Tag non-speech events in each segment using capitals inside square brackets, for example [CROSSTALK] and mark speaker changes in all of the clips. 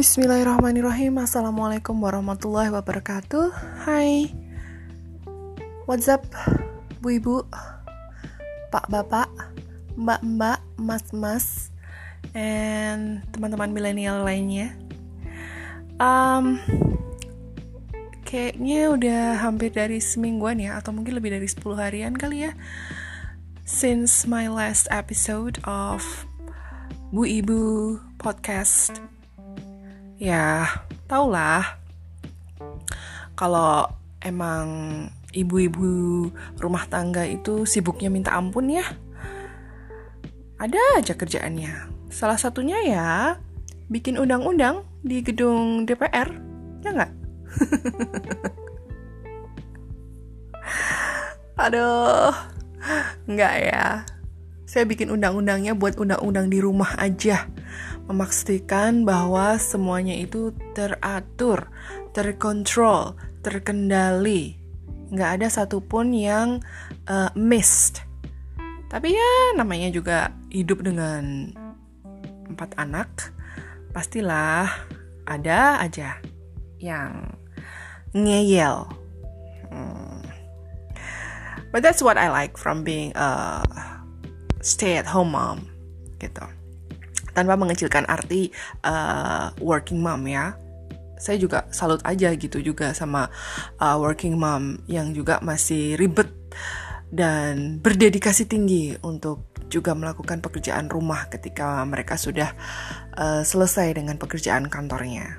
Speaker 1: Bismillahirrahmanirrahim. Assalamualaikum warahmatullahi wabarakatuh. Hai. What's up Bu ibu Pak bapak Mbak mbak Mas mas And teman-teman milenial lainnya. Um, Kayaknya udah hampir dari semingguan ya Atau mungkin lebih dari 10 harian kali ya Since my last episode of Bu Ibu Podcast ya taulah. Kalau emang ibu-ibu rumah tangga itu sibuknya minta ampun ya ada aja kerjaannya. Salah satunya ya bikin undang-undang di gedung DPR ya nggak? [LAUGHS] Aduh nggak ya. Saya bikin undang-undangnya buat undang-undang di rumah aja memastikan bahwa semuanya itu teratur, terkontrol, terkendali. Nggak ada satupun yang uh, missed. Tapi ya namanya juga hidup dengan empat anak, pastilah ada aja yang ngeyel. Hmm. But that's what I like from being a stay at home mom gitu tanpa mengecilkan arti uh, working mom ya saya juga salut aja gitu juga sama uh, working mom yang juga masih ribet dan berdedikasi tinggi untuk juga melakukan pekerjaan rumah ketika mereka sudah uh, selesai dengan pekerjaan kantornya.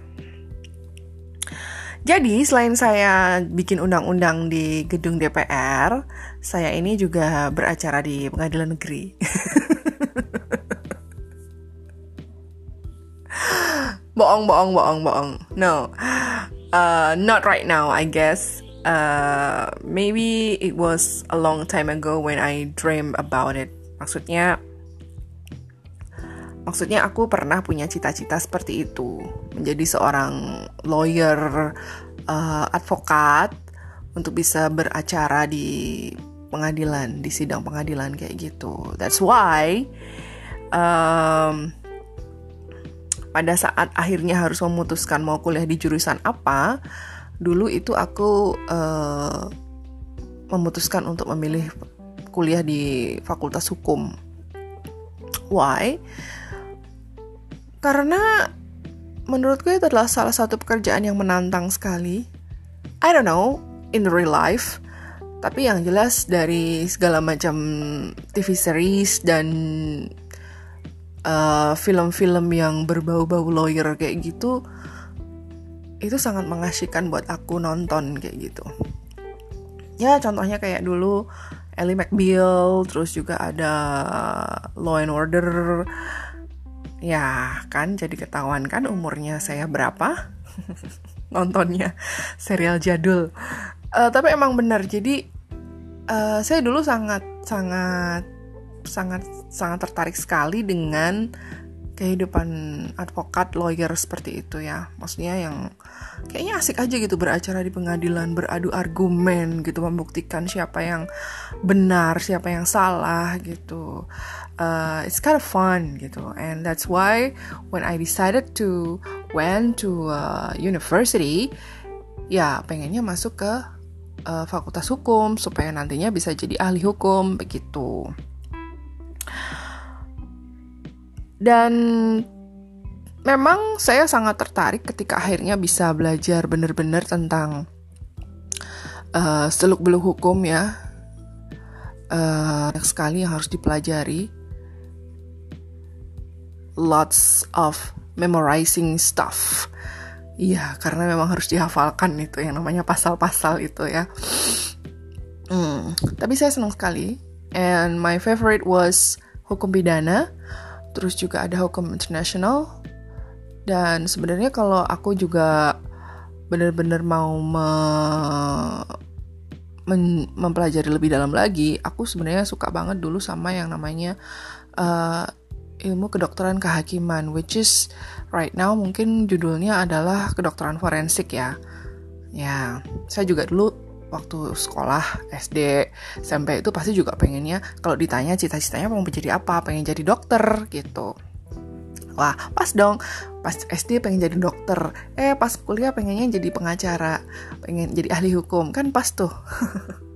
Speaker 1: Jadi selain saya bikin undang-undang di gedung DPR, saya ini juga beracara di pengadilan negeri. [LAUGHS] [GASPS] bohong bohong bohong bohong. No. Uh, not right now I guess. Uh, maybe it was a long time ago when I dream about it. Maksudnya maksudnya aku pernah punya cita-cita seperti itu. Menjadi seorang lawyer uh, advokat untuk bisa beracara di pengadilan di sidang pengadilan kayak gitu. That's why um, pada saat akhirnya harus memutuskan mau kuliah di jurusan apa, dulu itu aku uh, memutuskan untuk memilih kuliah di Fakultas Hukum. Why? Karena menurutku itu adalah salah satu pekerjaan yang menantang sekali. I don't know in real life, tapi yang jelas dari segala macam TV series dan Eh, film-film uh, yang berbau-bau lawyer kayak gitu itu sangat mengasihkan buat aku nonton kayak gitu. Ya contohnya kayak dulu Ellie McBeal terus juga ada Law and Order. Ya kan jadi ketahuan kan umurnya saya berapa? [LAUGHS] Nontonnya serial jadul. Uh, tapi emang benar jadi uh, saya dulu sangat sangat sangat sangat tertarik sekali dengan kehidupan advokat lawyer seperti itu ya. Maksudnya yang kayaknya asik aja gitu beracara di pengadilan beradu argumen gitu membuktikan siapa yang benar siapa yang salah gitu. Uh, it's kind of fun gitu. And that's why when I decided to went to uh, university ya pengennya masuk ke uh, fakultas hukum supaya nantinya bisa jadi ahli hukum begitu dan memang saya sangat tertarik ketika akhirnya bisa belajar benar-benar tentang uh, seluk-beluk hukum ya. Uh, banyak sekali yang harus dipelajari. Lots of memorizing stuff. Iya, karena memang harus dihafalkan itu yang namanya pasal-pasal itu ya. Hmm, tapi saya senang sekali. And my favorite was hukum pidana terus juga ada hukum internasional dan sebenarnya kalau aku juga benar-benar mau me, men, mempelajari lebih dalam lagi aku sebenarnya suka banget dulu sama yang namanya uh, ilmu kedokteran kehakiman which is right now mungkin judulnya adalah kedokteran forensik ya. Ya saya juga dulu waktu sekolah SD SMP itu pasti juga pengennya kalau ditanya cita-citanya mau menjadi apa pengen jadi dokter gitu. Wah pas dong. Pas SD pengen jadi dokter. Eh pas kuliah pengennya jadi pengacara. Pengen jadi ahli hukum. Kan pas tuh. [LAUGHS]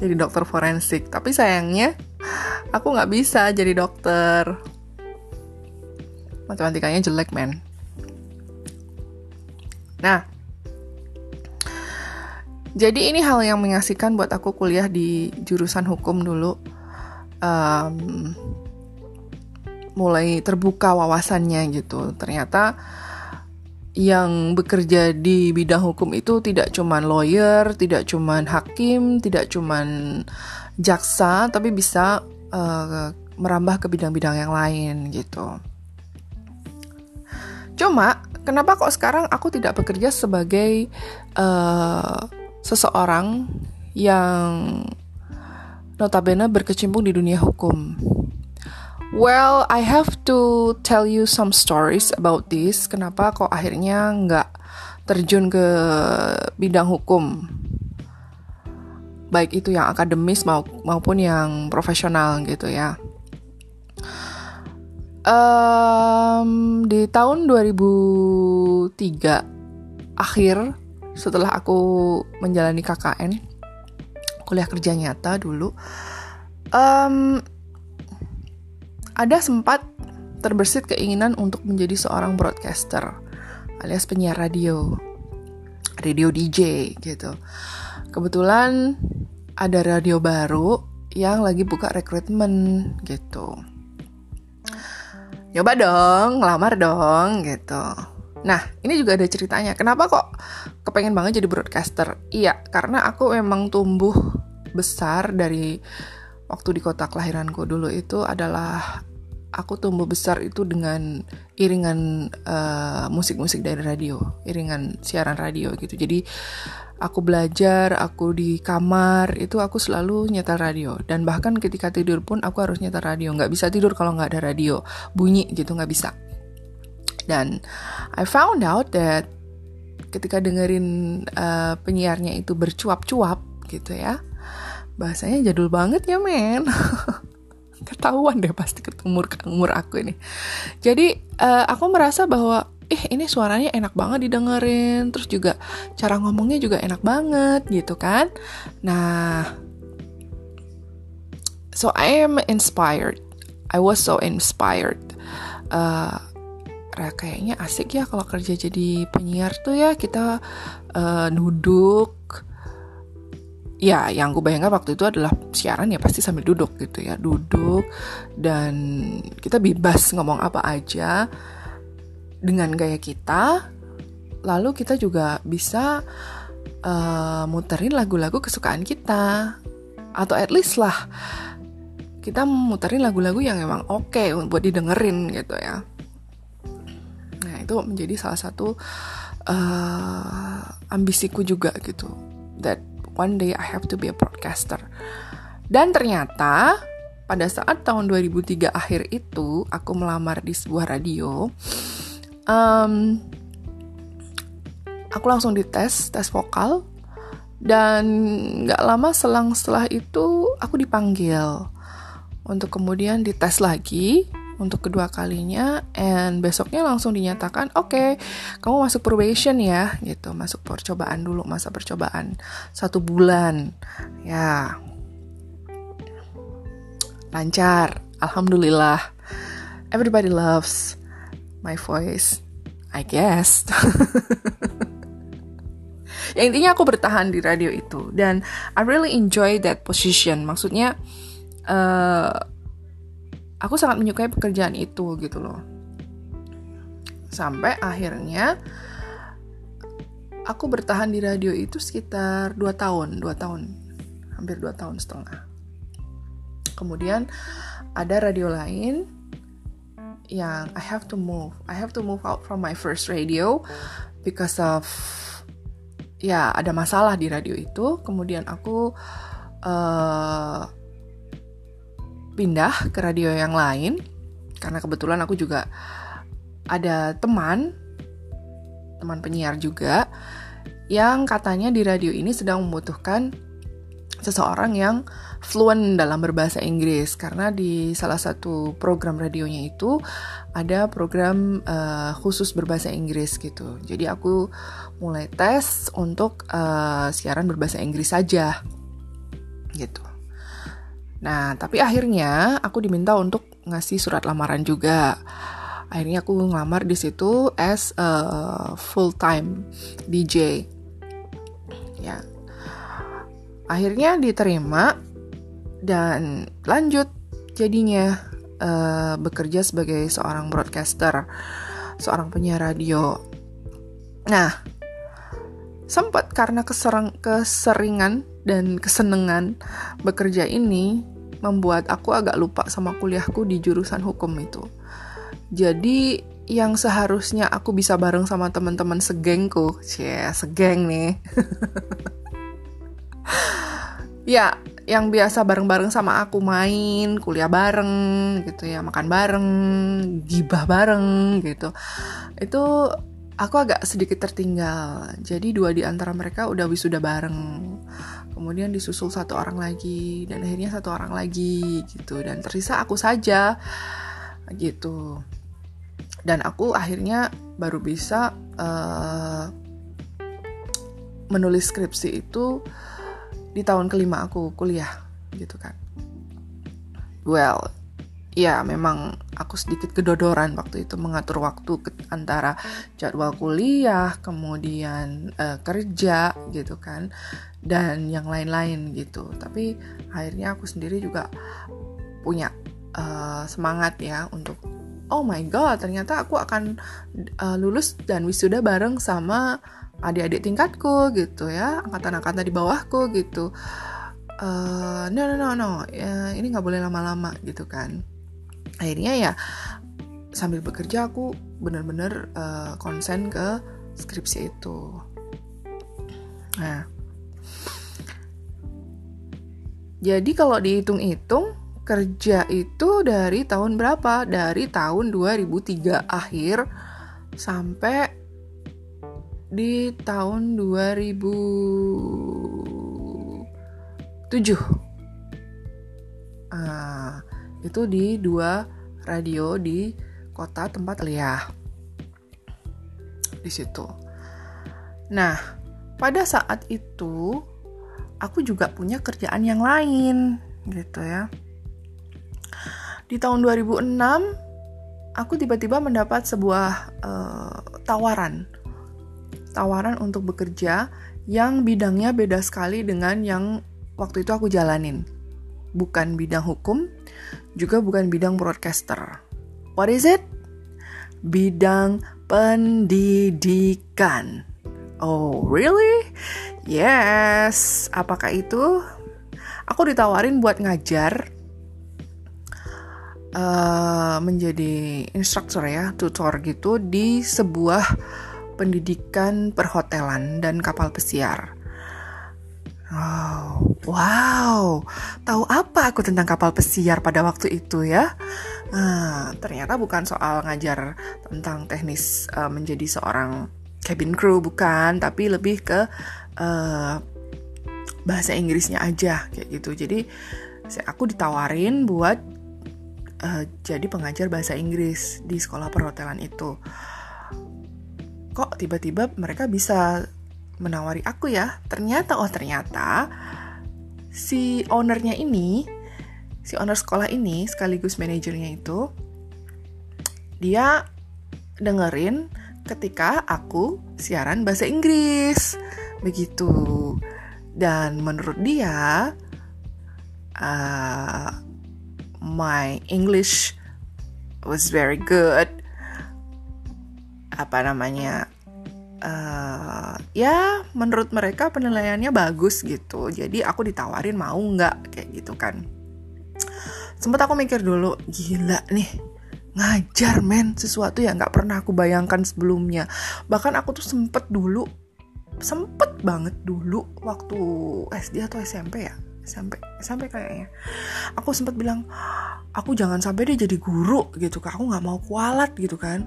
Speaker 1: Jadi dokter forensik. Tapi sayangnya aku nggak bisa jadi dokter. Matematikanya jelek men. Nah jadi ini hal yang mengasihkan buat aku kuliah di jurusan hukum dulu. Um, mulai terbuka wawasannya gitu. Ternyata yang bekerja di bidang hukum itu tidak cuman lawyer, tidak cuman hakim, tidak cuman jaksa, tapi bisa uh, merambah ke bidang-bidang yang lain gitu. Cuma kenapa kok sekarang aku tidak bekerja sebagai uh, seseorang yang notabene berkecimpung di dunia hukum. Well, I have to tell you some stories about this. Kenapa kok akhirnya nggak terjun ke bidang hukum? Baik itu yang akademis maupun yang profesional gitu ya. Um, di tahun 2003 akhir setelah aku menjalani KKN kuliah kerja nyata dulu um, ada sempat terbersit keinginan untuk menjadi seorang broadcaster alias penyiar radio radio DJ gitu kebetulan ada radio baru yang lagi buka rekrutmen gitu Coba dong, ngelamar dong gitu. Nah, ini juga ada ceritanya. Kenapa kok kepengen banget jadi broadcaster? Iya, karena aku memang tumbuh besar dari waktu di kota kelahiranku dulu itu adalah aku tumbuh besar itu dengan iringan eh, musik-musik uh, dari radio, iringan siaran radio gitu. Jadi aku belajar, aku di kamar itu aku selalu nyetel radio dan bahkan ketika tidur pun aku harus nyetel radio. Nggak bisa tidur kalau nggak ada radio, bunyi gitu nggak bisa. Dan I found out that ketika dengerin uh, penyiarnya itu bercuap-cuap gitu ya, bahasanya jadul banget ya men. [LAUGHS] Ketahuan deh pasti ketumur umur aku ini. Jadi uh, aku merasa bahwa eh ini suaranya enak banget didengerin, terus juga cara ngomongnya juga enak banget gitu kan. Nah, so I am inspired. I was so inspired. Uh, kayaknya asik ya kalau kerja jadi penyiar tuh ya. Kita uh, duduk. Ya yang gue bayangkan waktu itu adalah siaran ya pasti sambil duduk gitu ya. Duduk dan kita bebas ngomong apa aja dengan gaya kita. Lalu kita juga bisa uh, muterin lagu-lagu kesukaan kita. Atau at least lah kita muterin lagu-lagu yang emang oke okay buat didengerin gitu ya itu menjadi salah satu uh, ambisiku juga gitu. That one day I have to be a broadcaster dan ternyata pada saat tahun 2003 akhir itu aku melamar di sebuah radio um, aku langsung dites tes vokal dan nggak lama selang setelah itu aku dipanggil untuk kemudian dites lagi untuk kedua kalinya and besoknya langsung dinyatakan oke okay, kamu masuk probation ya gitu. Masuk percobaan dulu masa percobaan satu bulan. Ya. Lancar. Alhamdulillah. Everybody loves my voice I guess. [LAUGHS] Ya intinya aku bertahan di radio itu. Dan I really enjoy that position. Maksudnya uh, aku sangat menyukai pekerjaan itu gitu loh. Sampai akhirnya aku bertahan di radio itu sekitar 2 tahun 2 tahun hampir 2 tahun setengah. Kemudian ada radio lain yang I have to move. I have to move out from my first radio because of ya ada masalah di radio itu. Kemudian aku uh, pindah ke radio yang lain karena kebetulan aku juga ada teman teman penyiar juga yang katanya di radio ini sedang membutuhkan seseorang yang fluent dalam berbahasa Inggris karena di salah satu program radionya itu ada program uh, khusus berbahasa Inggris gitu. Jadi aku mulai tes untuk uh, siaran berbahasa Inggris saja gitu. Nah, tapi akhirnya aku diminta untuk ngasih surat lamaran juga. Akhirnya aku ngelamar di situ as a full time DJ. Ya, akhirnya diterima dan lanjut jadinya uh, bekerja sebagai seorang broadcaster, seorang penyiar radio. Nah, sempat karena keserang, keseringan dan kesenangan bekerja ini membuat aku agak lupa sama kuliahku di jurusan hukum itu. Jadi yang seharusnya aku bisa bareng sama teman-teman segengku, cie segeng nih. [LAUGHS] ya yang biasa bareng-bareng sama aku main, kuliah bareng gitu ya, makan bareng, gibah bareng gitu. Itu aku agak sedikit tertinggal. Jadi dua di antara mereka udah wisuda bareng. Kemudian disusul satu orang lagi dan akhirnya satu orang lagi gitu dan tersisa aku saja gitu. Dan aku akhirnya baru bisa uh, menulis skripsi itu di tahun kelima aku kuliah gitu kan well ya memang aku sedikit kedodoran waktu itu mengatur waktu antara jadwal kuliah kemudian uh, kerja gitu kan dan yang lain-lain gitu. Tapi akhirnya aku sendiri juga punya uh, semangat ya untuk oh my god ternyata aku akan uh, lulus dan wisuda bareng sama adik-adik tingkatku gitu ya angkatan-angkatan di bawahku gitu. Uh, no no no no ya, ini nggak boleh lama-lama gitu kan akhirnya ya sambil bekerja aku bener-bener uh, konsen ke skripsi itu nah jadi kalau dihitung-hitung kerja itu dari tahun berapa? Dari tahun 2003 akhir sampai di tahun 2007. Uh, itu di dua radio di kota tempat kuliah. Di situ. Nah, pada saat itu aku juga punya kerjaan yang lain gitu ya. Di tahun 2006 aku tiba-tiba mendapat sebuah uh, tawaran tawaran untuk bekerja yang bidangnya beda sekali dengan yang waktu itu aku jalanin. Bukan bidang hukum, juga bukan bidang broadcaster. What is it? Bidang pendidikan. Oh, really? Yes. Apakah itu? Aku ditawarin buat ngajar uh, menjadi instruktur ya, tutor gitu di sebuah pendidikan perhotelan dan kapal pesiar. Wow, wow, tahu apa aku tentang kapal pesiar pada waktu itu ya? Nah, ternyata bukan soal ngajar tentang teknis uh, menjadi seorang cabin crew bukan, tapi lebih ke uh, bahasa Inggrisnya aja kayak gitu. Jadi aku ditawarin buat uh, jadi pengajar bahasa Inggris di sekolah perhotelan itu kok tiba-tiba mereka bisa menawari aku ya. Ternyata oh ternyata si ownernya ini si owner sekolah ini sekaligus manajernya itu dia dengerin ketika aku siaran bahasa Inggris. Begitu. Dan menurut dia uh, my English was very good. Apa namanya uh, ya menurut mereka penilaiannya bagus gitu. Jadi aku ditawarin mau nggak kayak gitu kan. Sempat aku mikir dulu gila nih ngajar men sesuatu yang nggak pernah aku bayangkan sebelumnya. Bahkan aku tuh sempet dulu sempet banget dulu waktu SD atau SMP ya? Sampai sampai kayaknya. Aku sempat bilang aku jangan sampai dia jadi guru gitu kan aku nggak mau kualat gitu kan.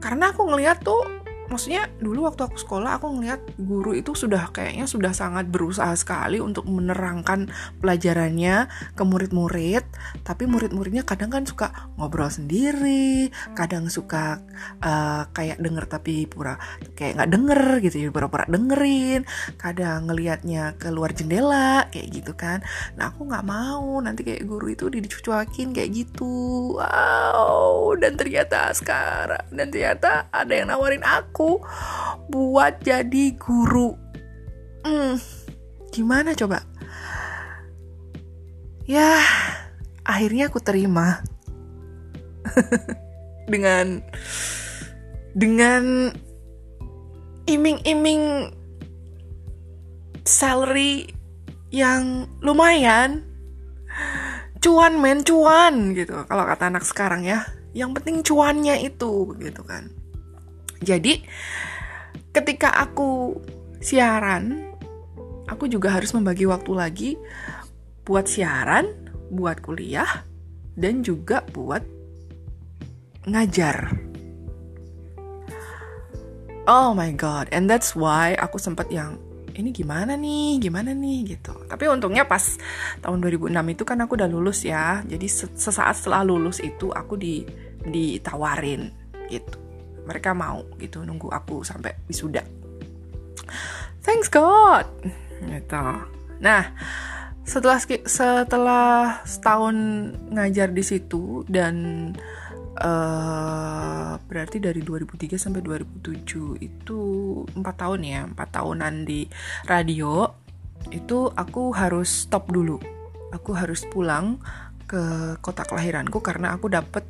Speaker 1: Karena aku ngeliat tuh maksudnya dulu waktu aku sekolah aku ngeliat guru itu sudah kayaknya sudah sangat berusaha sekali untuk menerangkan pelajarannya ke murid-murid. Tapi murid-muridnya kadang kan suka ngobrol sendiri kadang suka uh, kayak denger tapi pura kayak nggak denger gitu ya pura-pura dengerin. Kadang ngelihatnya keluar jendela kayak gitu kan. Nah aku nggak mau nanti kayak guru itu dicuakin kayak gitu. Wow dan ternyata sekarang dan ternyata ada yang nawarin aku aku buat jadi guru. Hmm, gimana coba? Ya, akhirnya aku terima. [LAUGHS] dengan dengan iming-iming salary yang lumayan cuan men cuan gitu kalau kata anak sekarang ya yang penting cuannya itu gitu kan jadi ketika aku siaran, aku juga harus membagi waktu lagi buat siaran, buat kuliah, dan juga buat ngajar. Oh my god, and that's why aku sempat yang ini gimana nih, gimana nih gitu. Tapi untungnya pas tahun 2006 itu kan aku udah lulus ya. Jadi sesaat setelah lulus itu aku di ditawarin gitu mereka mau gitu nunggu aku sampai wisuda. Thanks God gitu. Nah setelah setelah setahun ngajar di situ dan uh, berarti dari 2003 sampai 2007 itu empat tahun ya empat tahunan di radio itu aku harus stop dulu. Aku harus pulang ke kota kelahiranku karena aku dapet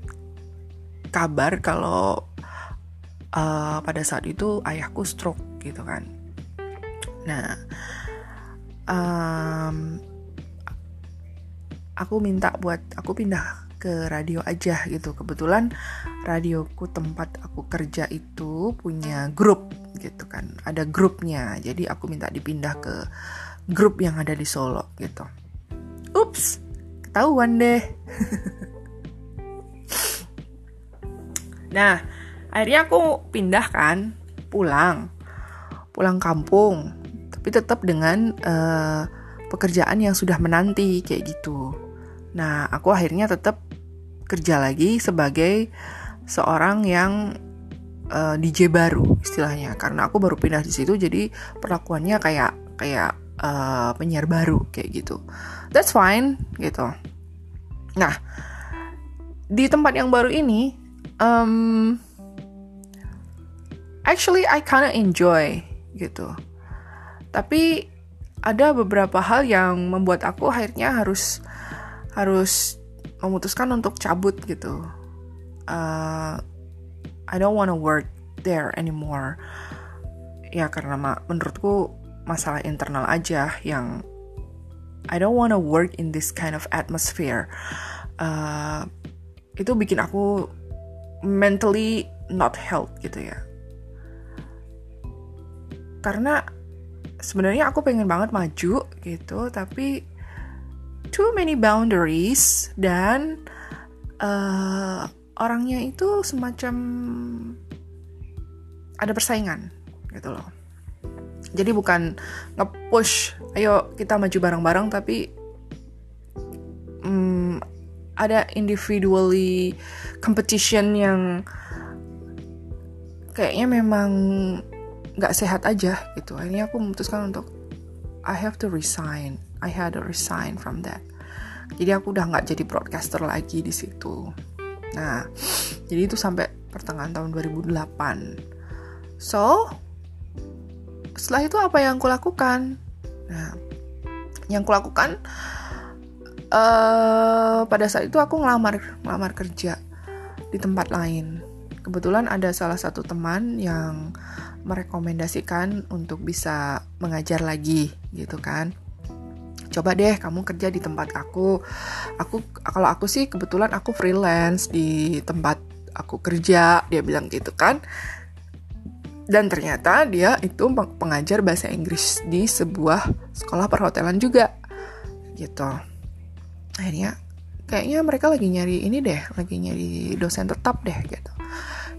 Speaker 1: kabar kalau uh, pada saat itu ayahku stroke gitu kan. Nah um, aku minta buat aku pindah ke radio aja gitu. Kebetulan radioku tempat aku kerja itu punya grup gitu kan. Ada grupnya. Jadi aku minta dipindah ke grup yang ada di Solo gitu. Ups ketahuan deh. [LAUGHS] Nah akhirnya aku pindah kan pulang. Pulang kampung tapi tetap dengan uh, pekerjaan yang sudah menanti kayak gitu. Nah aku akhirnya tetap kerja lagi sebagai seorang yang uh, eh, DJ baru istilahnya. Karena aku baru pindah di situ jadi perlakuannya kayak kayak uh, penyiar baru kayak gitu. That's fine gitu. Nah di tempat yang baru ini um, actually I kinda enjoy gitu. Tapi ada beberapa hal yang membuat aku akhirnya harus harus memutuskan untuk cabut gitu. Uh, I don't wanna work there anymore. Ya karena ma menurutku masalah internal aja yang I don't wanna work in this kind of atmosphere. Uh, itu bikin aku mentally not health gitu ya karena sebenarnya aku pengen banget maju gitu tapi too many boundaries dan uh, orangnya itu semacam ada persaingan gitu loh. Jadi bukan nge-push ayo kita maju bareng-bareng tapi um, ada individually competition yang kayaknya memang nggak sehat aja gitu. Akhirnya aku memutuskan untuk I have to resign. I had to resign from that. Jadi aku udah nggak jadi broadcaster lagi di situ. Nah [SNIFFS] jadi itu sampai pertengahan tahun 2008 so setelah itu apa yang aku lakukan? Nah yang aku lakukan uh, pada saat itu aku ngelamar ngelamar kerja di tempat lain. Kebetulan ada salah satu teman yang merekomendasikan untuk bisa mengajar lagi gitu kan. Coba deh kamu kerja di tempat aku. Aku kalau aku sih kebetulan aku freelance di tempat aku kerja dia bilang gitu kan. Dan ternyata dia itu pengajar bahasa Inggris di sebuah sekolah perhotelan juga gitu. Akhirnya kayaknya mereka lagi nyari ini deh lagi nyari dosen tetap deh gitu.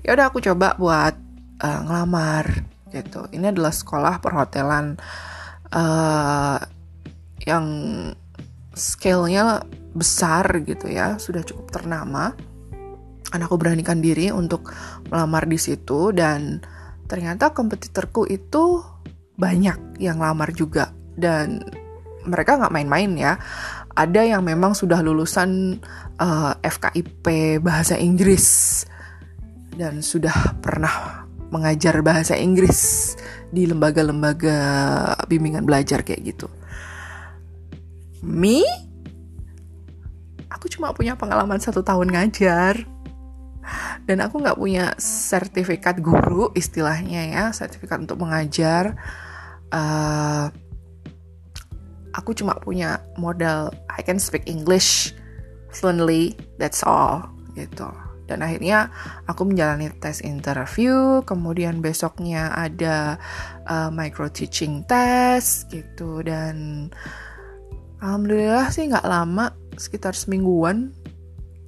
Speaker 1: Ya udah aku coba buat uh, ngelamar gitu. Ini adalah sekolah perhotelan uh, yang scale-nya besar gitu ya, sudah cukup ternama. Dan aku beranikan diri untuk melamar di situ dan ternyata kompetitorku itu banyak yang lamar juga dan mereka nggak main-main ya. Ada yang memang sudah lulusan uh, eh, FKIP bahasa Inggris dan sudah pernah mengajar bahasa Inggris di lembaga-lembaga bimbingan belajar kayak gitu. Me, aku cuma punya pengalaman satu tahun ngajar dan aku nggak punya sertifikat guru istilahnya ya sertifikat untuk mengajar. Uh, aku cuma punya modal I can speak English fluently, that's all gitu dan akhirnya aku menjalani tes interview kemudian besoknya ada uh, micro teaching test gitu. Dan alhamdulillah sih nggak lama sekitar semingguan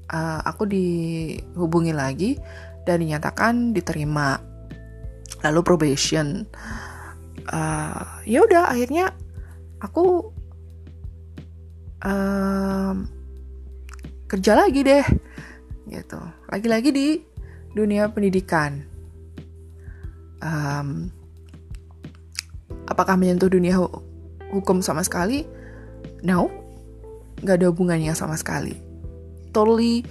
Speaker 1: uh, aku dihubungi lagi dan dinyatakan diterima. Lalu probation. Uh, ya udah akhirnya aku um, kerja lagi deh gitu. Lagi-lagi di dunia pendidikan. Um, apakah menyentuh dunia hukum sama sekali? No. Nggak ada hubungannya sama sekali. Totally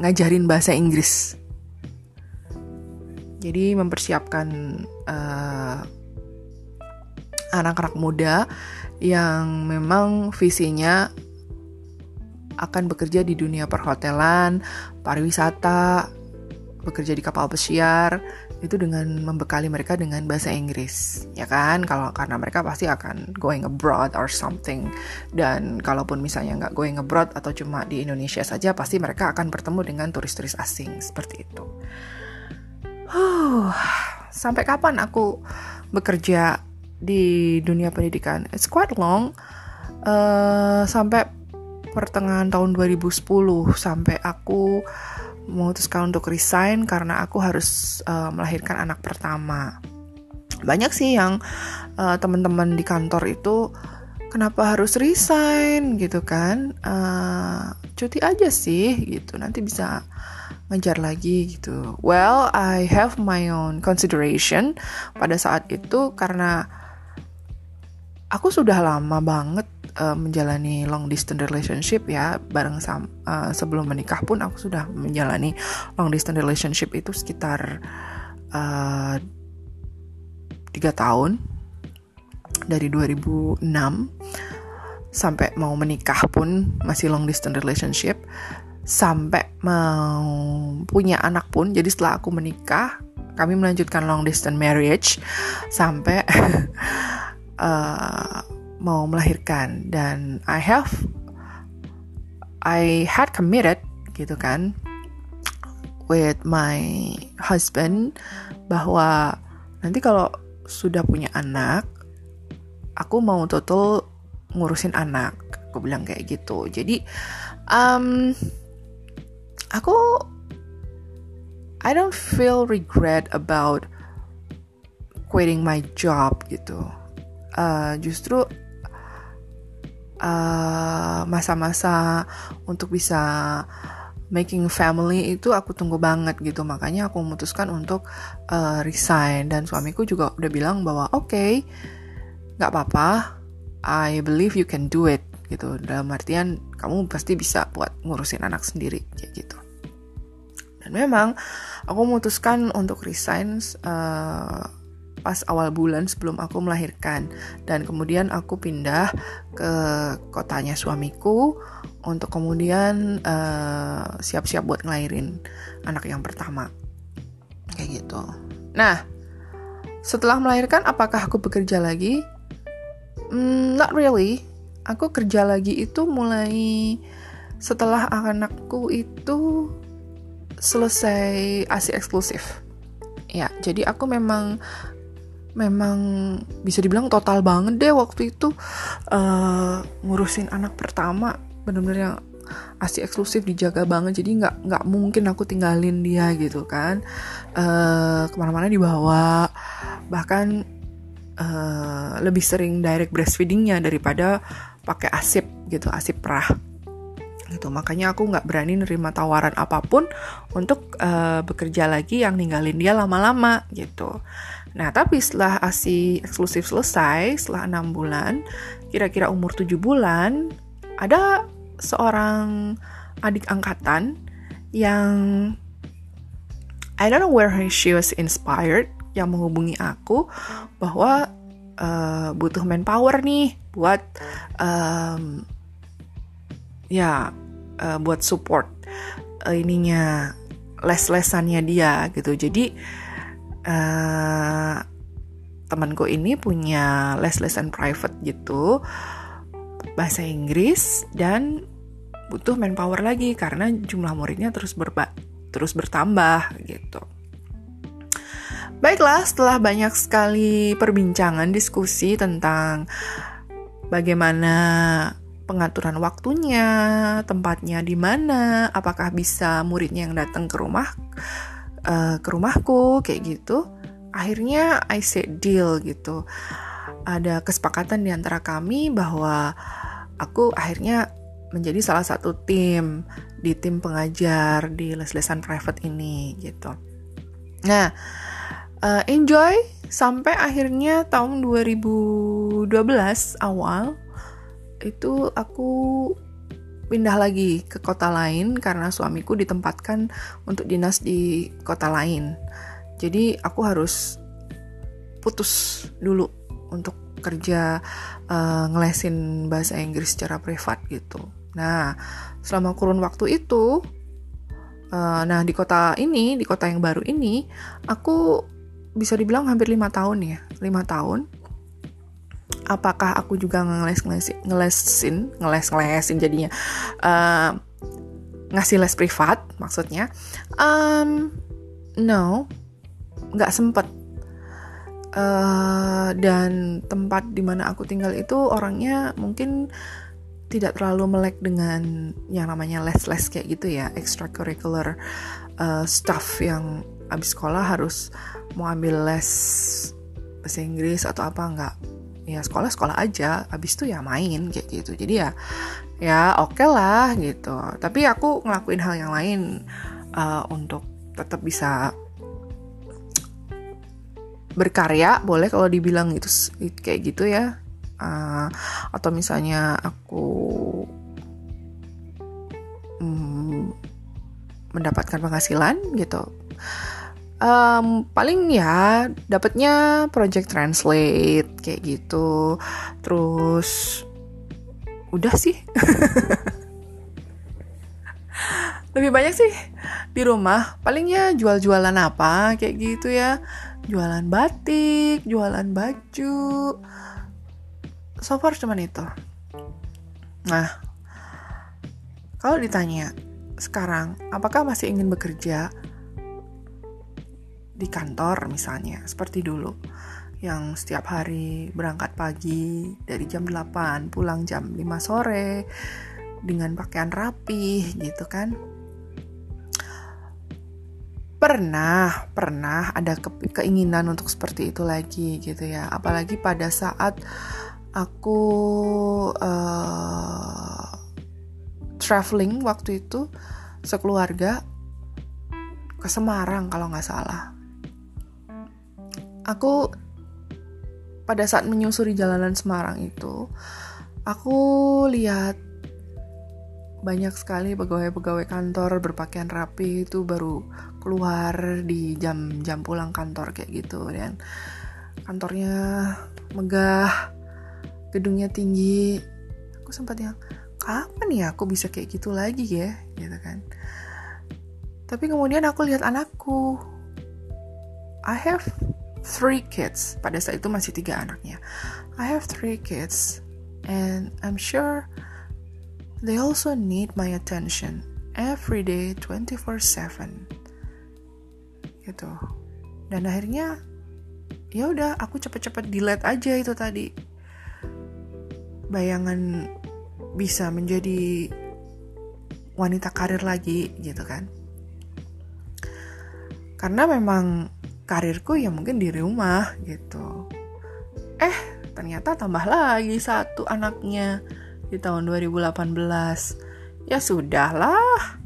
Speaker 1: ngajarin bahasa Inggris. Jadi mempersiapkan uh, anak-anak muda yang memang visinya akan bekerja di dunia perhotelan, pariwisata, bekerja di kapal pesiar itu dengan membekali mereka dengan bahasa Inggris ya kan? Kalau karena mereka pasti akan going abroad or something. Dan kalaupun misalnya nggak going abroad atau cuma di Indonesia saja pasti mereka akan bertemu dengan turis-turis asing seperti itu. Huh, sampai kapan aku bekerja di dunia pendidikan? It's quite long. Uh, sampai pertengahan tahun 2010 sampai aku memutuskan untuk resign karena aku harus uh, melahirkan anak pertama. Banyak sih yang uh, teman-teman di kantor itu kenapa harus resign gitu kan? Uh, cuti aja sih gitu. Nanti bisa ngejar lagi gitu. Well, I have my own consideration pada saat itu karena aku sudah lama banget uh, menjalani long distance relationship ya bareng sam uh, sebelum menikah pun aku sudah menjalani long distance relationship itu sekitar uh, tiga tahun. Dari 2006 sampai mau menikah pun masih long distance relationship. Sampai mau punya anak pun jadi setelah aku menikah kami melanjutkan long distance marriage. Sampai uh, [LAUGHS] mau melahirkan. Dan I have I had committed gitu kan with my husband bahwa nanti kalau sudah punya anak aku mau total ngurusin anak. Aku bilang kayak gitu. Jadi um, aku I don't feel regret about quitting my job gitu. Uh, justru Eh, masa-masa uh, untuk bisa making family itu aku tunggu banget gitu. Makanya aku memutuskan untuk uh, resign. Dan suamiku juga udah bilang bahwa oke okay, nggak apa-apa. I believe you can do it gitu. Dalam artian kamu pasti bisa buat ngurusin anak sendiri kayak gitu. Dan memang aku memutuskan untuk resign uh, pas awal bulan sebelum aku melahirkan. Dan kemudian aku pindah ke kotanya suamiku untuk kemudian eh, siap-siap uh, buat ngelahirin anak yang pertama. Kayak gitu. Nah setelah melahirkan apakah aku bekerja lagi? Mm, not really. Aku kerja lagi itu mulai setelah anakku itu selesai asi eksklusif. Ya jadi aku memang memang bisa dibilang total banget deh waktu itu uh, ngurusin anak pertama. Bener-bener yang asi eksklusif dijaga banget. Jadi nggak nggak mungkin aku tinggalin dia gitu kan. Uh, ke mana-mana dibawa. Bahkan uh, lebih sering direct breastfeedingnya daripada pakai asip gitu asip perah gitu. Makanya aku nggak berani nerima tawaran apa pun untuk uh, bekerja lagi yang ninggalin dia lama-lama gitu nah tapi setelah asi eksklusif selesai setelah enam bulan kira-kira umur tujuh bulan ada seorang adik angkatan yang I don't know where she was inspired yang menghubungi aku bahwa uh, butuh manpower nih buat um, ya uh, buat support uh, ininya les-lesannya dia gitu. Jadi uh, temanku ini punya les-lesan private gitu bahasa Inggris dan butuh manpower lagi karena jumlah muridnya terus berba terus bertambah gitu. Baiklah, setelah banyak sekali perbincangan diskusi tentang bagaimana pengaturan waktunya, tempatnya di mana, apakah bisa muridnya yang datang ke rumah uh, ke rumahku kayak gitu. Akhirnya I said deal gitu. Ada kesepakatan di antara kami bahwa aku akhirnya menjadi salah satu tim di tim pengajar di les-lesan private ini gitu. Nah, uh, enjoy sampai akhirnya tahun 2012 awal itu aku pindah lagi ke kota lain karena suamiku ditempatkan untuk dinas di kota lain. Jadi aku harus putus dulu untuk kerja uh, ngelesin bahasa Inggris secara privat gitu. Nah, selama kurun waktu itu, uh, nah di kota ini, di kota yang baru ini, aku bisa dibilang hampir lima tahun ya, lima tahun apakah aku juga ngeles ngelesin ngelesin ngeles ngelesin jadinya? Uh, ngasih les privat maksudnya. Um, no nggak sempet. Uh, dan tempat di mana aku tinggal itu orangnya mungkin tidak terlalu melek dengan yang namanya les-les kayak gitu ya extracurricular uh, stuff yang abis sekolah harus mau ambil les bahasa Inggris atau apa nggak ya sekolah sekolah aja. Abis itu ya main kayak gitu. Jadi ya ya oke okay lah gitu. Tapi aku ngelakuin hal yang lain uh, untuk tetap bisa berkarya boleh kalau dibilang itu kayak gitu ya. Uh, atau misalnya aku um, mendapatkan penghasilan gitu um, paling ya dapatnya project translate kayak gitu. Terus udah sih. [LAUGHS] Lebih banyak sih di rumah. Palingnya jual-jualan apa kayak gitu ya. Jualan batik jualan baju. So far cuman itu. Nah kalau ditanya sekarang apakah masih ingin bekerja di kantor misalnya seperti dulu yang setiap hari berangkat pagi dari jam 8 pulang jam 5 sore dengan pakaian rapi gitu kan. Pernah pernah ada ke keinginan untuk seperti itu lagi gitu ya. Apalagi pada saat aku uh, traveling waktu itu sekeluarga ke Semarang kalau nggak salah aku pada saat menyusuri jalanan Semarang itu aku lihat banyak sekali pegawai-pegawai kantor berpakaian rapi itu baru keluar di jam-jam pulang kantor kayak gitu. Dan kantornya megah gedungnya tinggi. Aku sempat yang kapan ya aku bisa kayak gitu lagi ya? Gitu kan. Tapi kemudian aku lihat anakku. I have three kids. Pada saat itu masih tiga anaknya. I have three kids, and I'm sure they also need my attention every day 24/7. Gitu. Dan akhirnya ya udah aku cepet-cepet delete aja itu tadi. Bayangan bisa menjadi wanita karir lagi gitu kan karena memang karirku ya mungkin di rumah gitu. Eh ternyata tambah lagi satu anaknya di tahun 2018 ya sudahlah.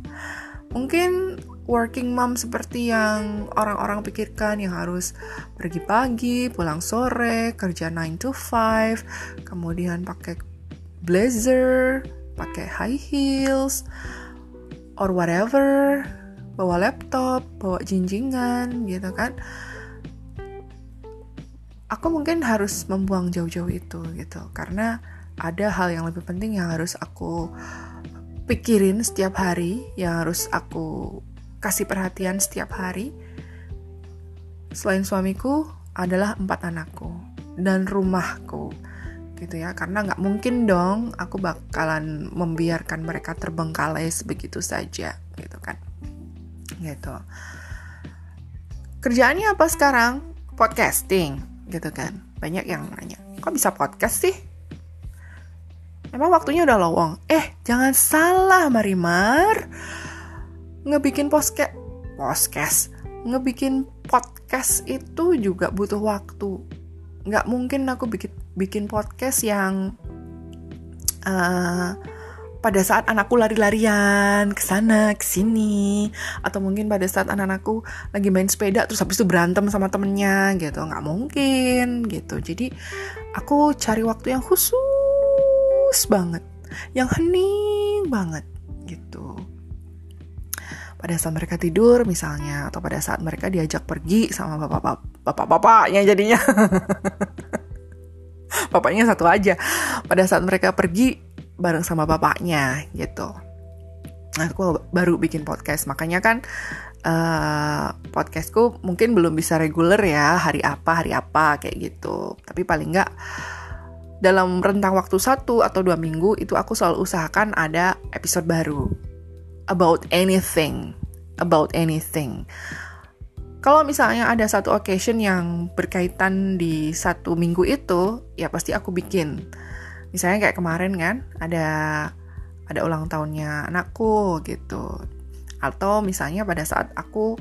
Speaker 1: Mungkin working mom seperti yang orang-orang pikirkan yang harus pergi pagi, pulang sore, kerja 9 to 5, kemudian pakai blazer, pakai high heels, or whatever, bawa laptop, bawa jinjingan gitu kan. Aku mungkin harus membuang jauh-jauh itu gitu karena ada hal yang lebih penting yang harus aku pikirin setiap hari, yang harus aku kasih perhatian setiap hari. Selain suamiku adalah empat anakku dan rumahku gitu ya karena nggak mungkin dong aku bakalan membiarkan mereka terbengkalai sebegitu saja gitu kan gitu. Kerjaannya apa sekarang? Podcasting gitu kan. Banyak yang nanya kok bisa podcast sih? Emang waktunya udah lowong. Eh jangan salah Marimar. Ngebikin podcast podcast. Ngebikin podcast itu juga butuh waktu. Nggak mungkin aku bikin bikin podcast yang uh, pada saat anakku lari-larian ke sana ke sini atau mungkin pada saat anak-anakku lagi main sepeda terus habis itu berantem sama temennya gitu. Nggak mungkin gitu. Jadi aku cari waktu yang khusus banget yang hening banget gitu. Pada saat mereka tidur misalnya atau pada saat mereka diajak pergi sama bapak-bapak bapak-bapaknya jadinya. [LAUGHS] Bapaknya satu aja. Pada saat mereka pergi bareng sama bapaknya gitu aku baru bikin podcast makanya kan uh, podcastku mungkin belum bisa reguler ya hari apa hari apa kayak gitu tapi paling nggak dalam rentang waktu satu atau dua minggu itu aku selalu usahakan ada episode baru about anything, about anything. Kalau misalnya ada satu occasion yang berkaitan di satu minggu itu, ya pasti aku bikin. Misalnya kayak kemarin kan, ada ada ulang tahunnya anakku gitu. Atau misalnya pada saat aku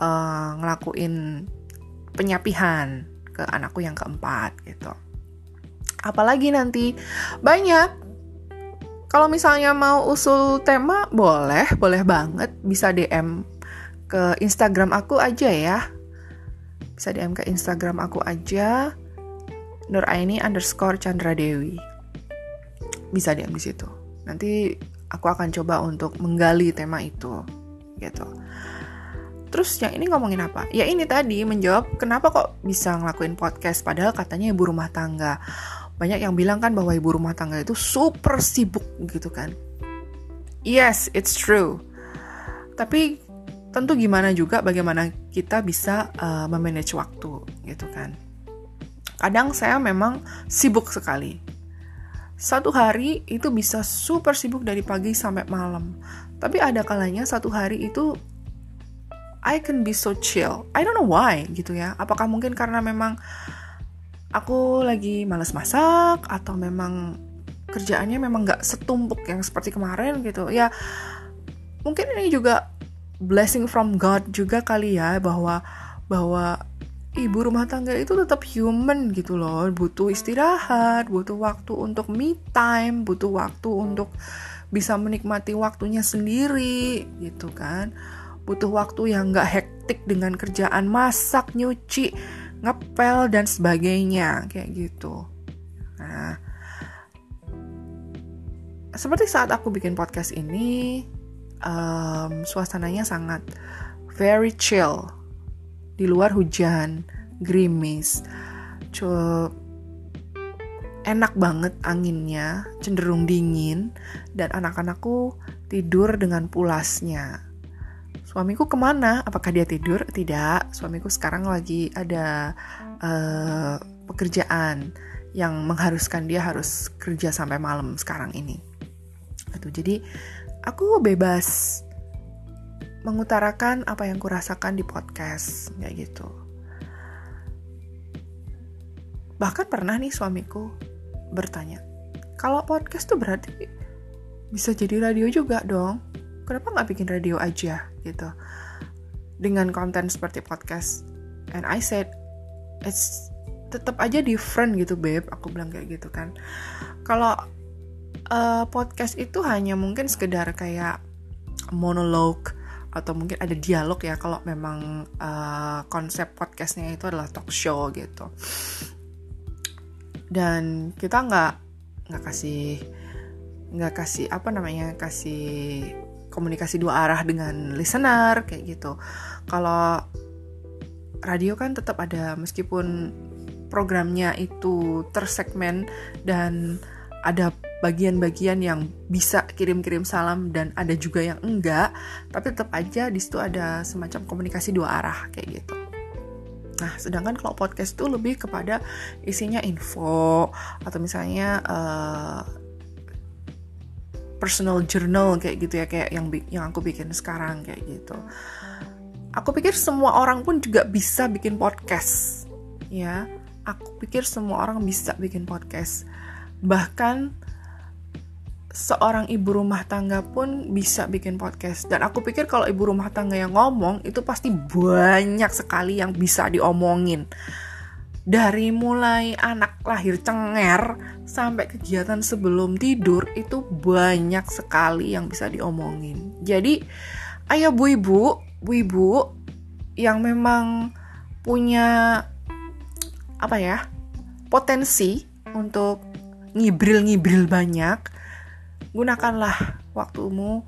Speaker 1: uh, ngelakuin penyapihan ke anakku yang keempat gitu. Apalagi nanti banyak kalau misalnya mau usul tema, boleh, boleh banget. Bisa DM ke Instagram aku aja ya. Bisa DM ke Instagram aku aja. Nuraini underscore Chandra Dewi. Bisa DM di situ. Nanti aku akan coba untuk menggali tema itu. Gitu. Terus yang ini ngomongin apa? Ya ini tadi menjawab kenapa kok bisa ngelakuin podcast padahal katanya ibu rumah tangga banyak yang bilang kan bahwa ibu rumah tangga itu super sibuk gitu kan. Yes, it's true. Tapi tentu gimana juga bagaimana kita bisa uh, memanage waktu gitu kan. Kadang saya memang sibuk sekali. Satu hari itu bisa super sibuk dari pagi sampai malam. Tapi ada kalanya satu hari itu I can be so chill. I don't know why gitu ya. Apakah mungkin karena memang aku lagi males masak atau memang kerjaannya memang nggak setumpuk yang seperti kemarin gitu ya mungkin ini juga blessing from God juga kali ya bahwa bahwa ibu rumah tangga itu tetap human gitu loh butuh istirahat butuh waktu untuk me time butuh waktu untuk bisa menikmati waktunya sendiri gitu kan butuh waktu yang nggak hektik dengan kerjaan masak nyuci ngepel dan sebagainya kayak gitu. Nah, seperti saat aku bikin podcast ini, um, suasananya sangat very chill. Di luar hujan, gerimis, cukup enak banget anginnya, cenderung dingin, dan anak-anakku tidur dengan pulasnya suamiku ke mana? Apakah dia tidur? Tidak, suamiku sekarang lagi ada uh, pekerjaan yang mengharuskan dia harus kerja sampai malam sekarang ini. Itu jadi aku bebas mengutarakan apa yang kurasakan di podcast kayak gitu. Bahkan pernah nih suamiku bertanya, kalau podcast tuh berarti bisa jadi radio juga dong. kenapa nggak bikin radio aja gitu dengan konten seperti podcast and I said it's tetap aja different gitu babe aku bilang kayak gitu kan kalau uh, podcast itu hanya mungkin sekedar kayak monolog atau mungkin ada dialog ya kalau memang uh, konsep podcastnya itu adalah talk show gitu. Dan kita nggak nggak kasih nggak kasih apa namanya kasih komunikasi dua arah dengan listener kayak gitu. Kalau radio kan tetap ada meskipun programnya itu tersegmen dan ada bagian-bagian yang bisa kirim-kirim salam dan ada juga yang enggak, tapi tetap aja di situ ada semacam komunikasi dua arah kayak gitu. Nah, sedangkan kalau podcast itu lebih kepada isinya info atau misalnya uh, personal journal kayak gitu ya kayak yang yang aku bikin sekarang kayak gitu. Aku pikir semua orang pun juga bisa bikin podcast, ya. Aku pikir semua orang bisa bikin podcast bahkan seorang ibu rumah tangga pun bisa bikin podcast. Dan aku pikir kalau ibu rumah tangga yang ngomong itu pasti banyak sekali yang bisa diomongin. Dari mulai anak lahir cenger sampai kegiatan sebelum tidur itu banyak sekali yang bisa diomongin. Jadi ayo bu ibu bu ibu yang memang punya apa ya potensi untuk ngibril-ngibril banyak, gunakanlah waktumu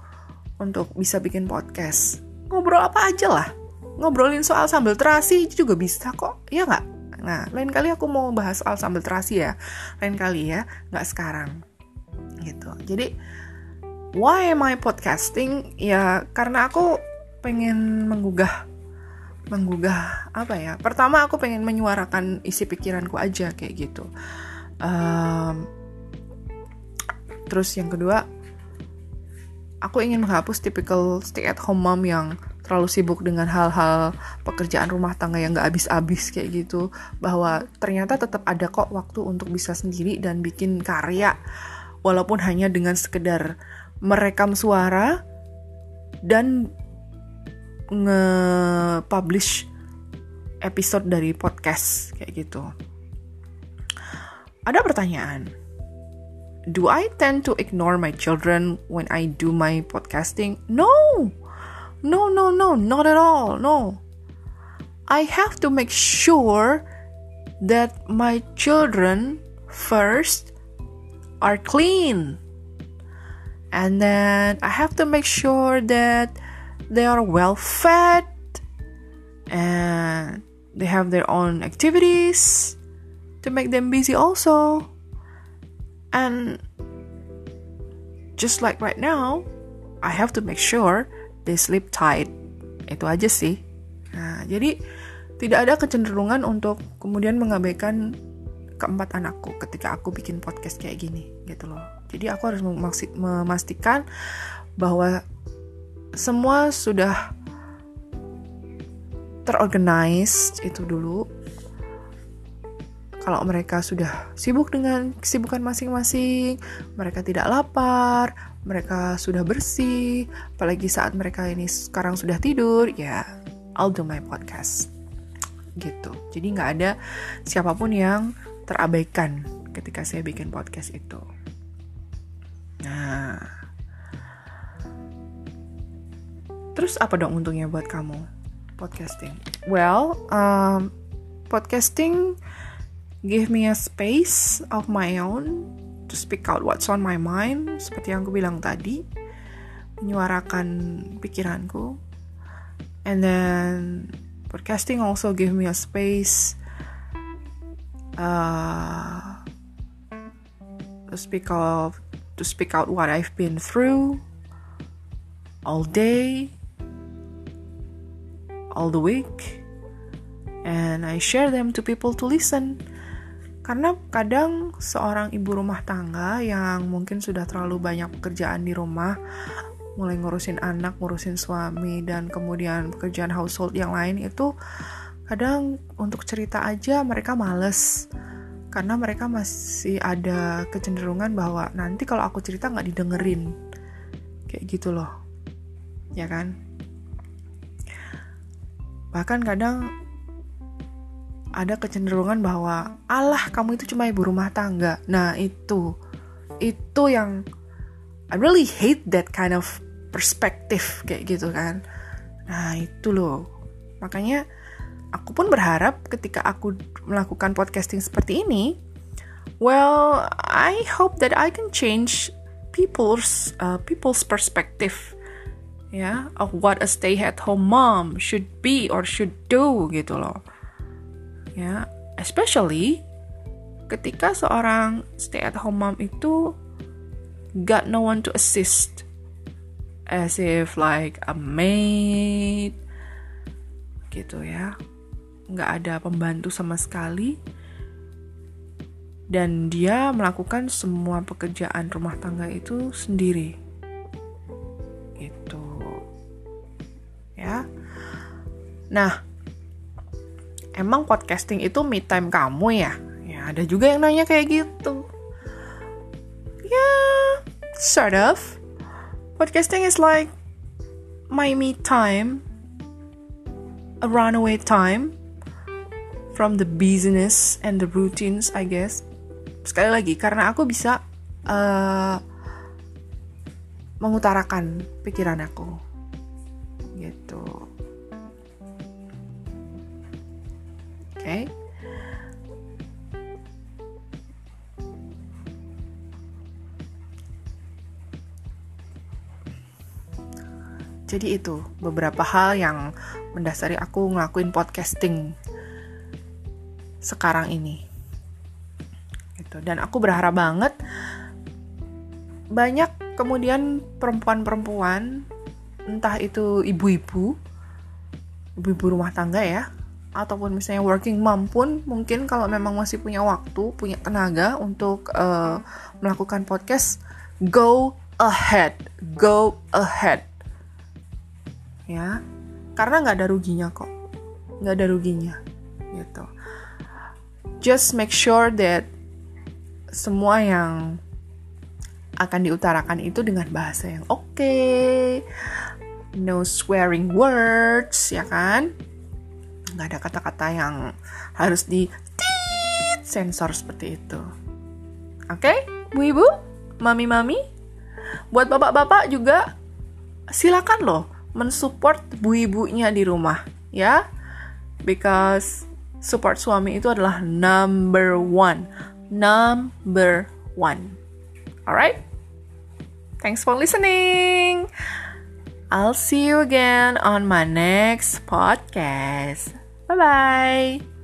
Speaker 1: untuk bisa bikin podcast. Ngobrol apa aja lah. Ngobrolin soal sambal terasi juga bisa kok, ya nggak? Nah, lain kali aku mau bahas soal sambal terasi ya. Lain kali ya, nggak sekarang. Gitu. Jadi, why am I podcasting? Ya, karena aku pengen menggugah menggugah apa ya pertama aku pengen menyuarakan isi pikiranku aja kayak gitu um, Terus yang kedua, aku ingin menghapus tipikal stay at home mom yang terlalu sibuk dengan hal-hal pekerjaan rumah tangga yang gak habis-habis kayak gitu bahwa ternyata tetap ada kok waktu untuk bisa sendiri dan bikin karya walaupun hanya dengan sekedar merekam suara dan nge-publish episode dari podcast kayak gitu. Ada pertanyaan, do I tend to ignore my children when I do my podcasting? No, no, no, no, not at all. No. I have to make sure that my children first are clean. And then I have to make sure that they are well fed and they have their own activities to make them busy also. And just like right now, I have to make sure they sleep tight. Itu aja sih. Nah, jadi tidak ada kecenderungan untuk kemudian mengabaikan keempat anakku ketika aku bikin podcast kayak gini gitu loh. Jadi aku harus memastikan bahwa semua sudah terorganize itu dulu kalau mereka sudah sibuk dengan kesibukan masing-masing, mereka tidak lapar, mereka sudah bersih, apalagi saat mereka ini sekarang sudah tidur, ya I'll do my podcast. Gitu. Jadi nggak ada siapa pun yang terabaikan ketika saya bikin podcast itu. Nah, terus apa dong untungnya buat kamu podcasting? Well, um, podcasting give me a space of my own to speak out what's on my mind. Seperti yang aku bilang tadi menyuarakan pikiranku. And then podcasting also give me a space uh, to speak of to speak out what I've been through all day all the week. And I share them to people to listen karena kadang seorang ibu rumah tangga yang mungkin sudah terlalu banyak pekerjaan di rumah, mulai ngurusin anak, ngurusin suami, dan kemudian pekerjaan household yang lain itu kadang untuk cerita aja mereka males. Karena mereka masih ada kecenderungan bahwa nanti kalau aku cerita nggak didengerin. Kayak gitu loh. ya kan bahkan kadang ada kecenderungan bahwa Allah kamu itu cuma ibu rumah tangga. Nah itu. Itu yang I really hate that kind of perspective kayak gitu kan. Nah itu loh. Makanya aku pun berharap ketika aku melakukan podcasting seperti ini well I hope that I can change people's uh, people's perspective ya yeah, of what a stay at home mom should be or should do gitu loh ya especially ketika seorang stay at home mom itu got no one to assist. As if like a maid gitu ya. Nggak ada pembantu sama sekali. Dan dia melakukan semua pekerjaan rumah tangga itu sendiri. Gitu. Ya. Nah emang podcasting itu me time kamu ya? Ya ada juga yang nanya kayak gitu. Ya sort of. Podcasting is like my me time a runaway time from the business and the routines I guess. Sekali lagi karena aku bisa uh, mengutarakan pikiran aku. Gitu okay. jadi itu beberapa hal yang mendasari aku ngelakuin podcasting sekarang ini gitu dan aku berharap banget banyak kemudian perempuan-perempuan entah itu ibu-ibu ibu-ibu rumah tangga ya ataupun misalnya working mom pun mungkin kalau memang masih punya waktu punya tenaga untuk uh, melakukan podcast go ahead go ahead. Ya karena nggak ada ruginya kok. Nggak ada ruginya gitu. Just make sure that semua yang akan diutarakan itu dengan bahasa yang oke, okay, no swearing words, ya kan? Nggak ada kata-kata yang harus di sensor seperti itu. Oke, okay? bu ibu, mami mami, buat bapak-bapak juga silakan loh mensupport bu ibunya di rumah, ya, because support suami itu adalah number one number one. Alright? Thanks for listening. I'll see you again on my next podcast. 拜拜。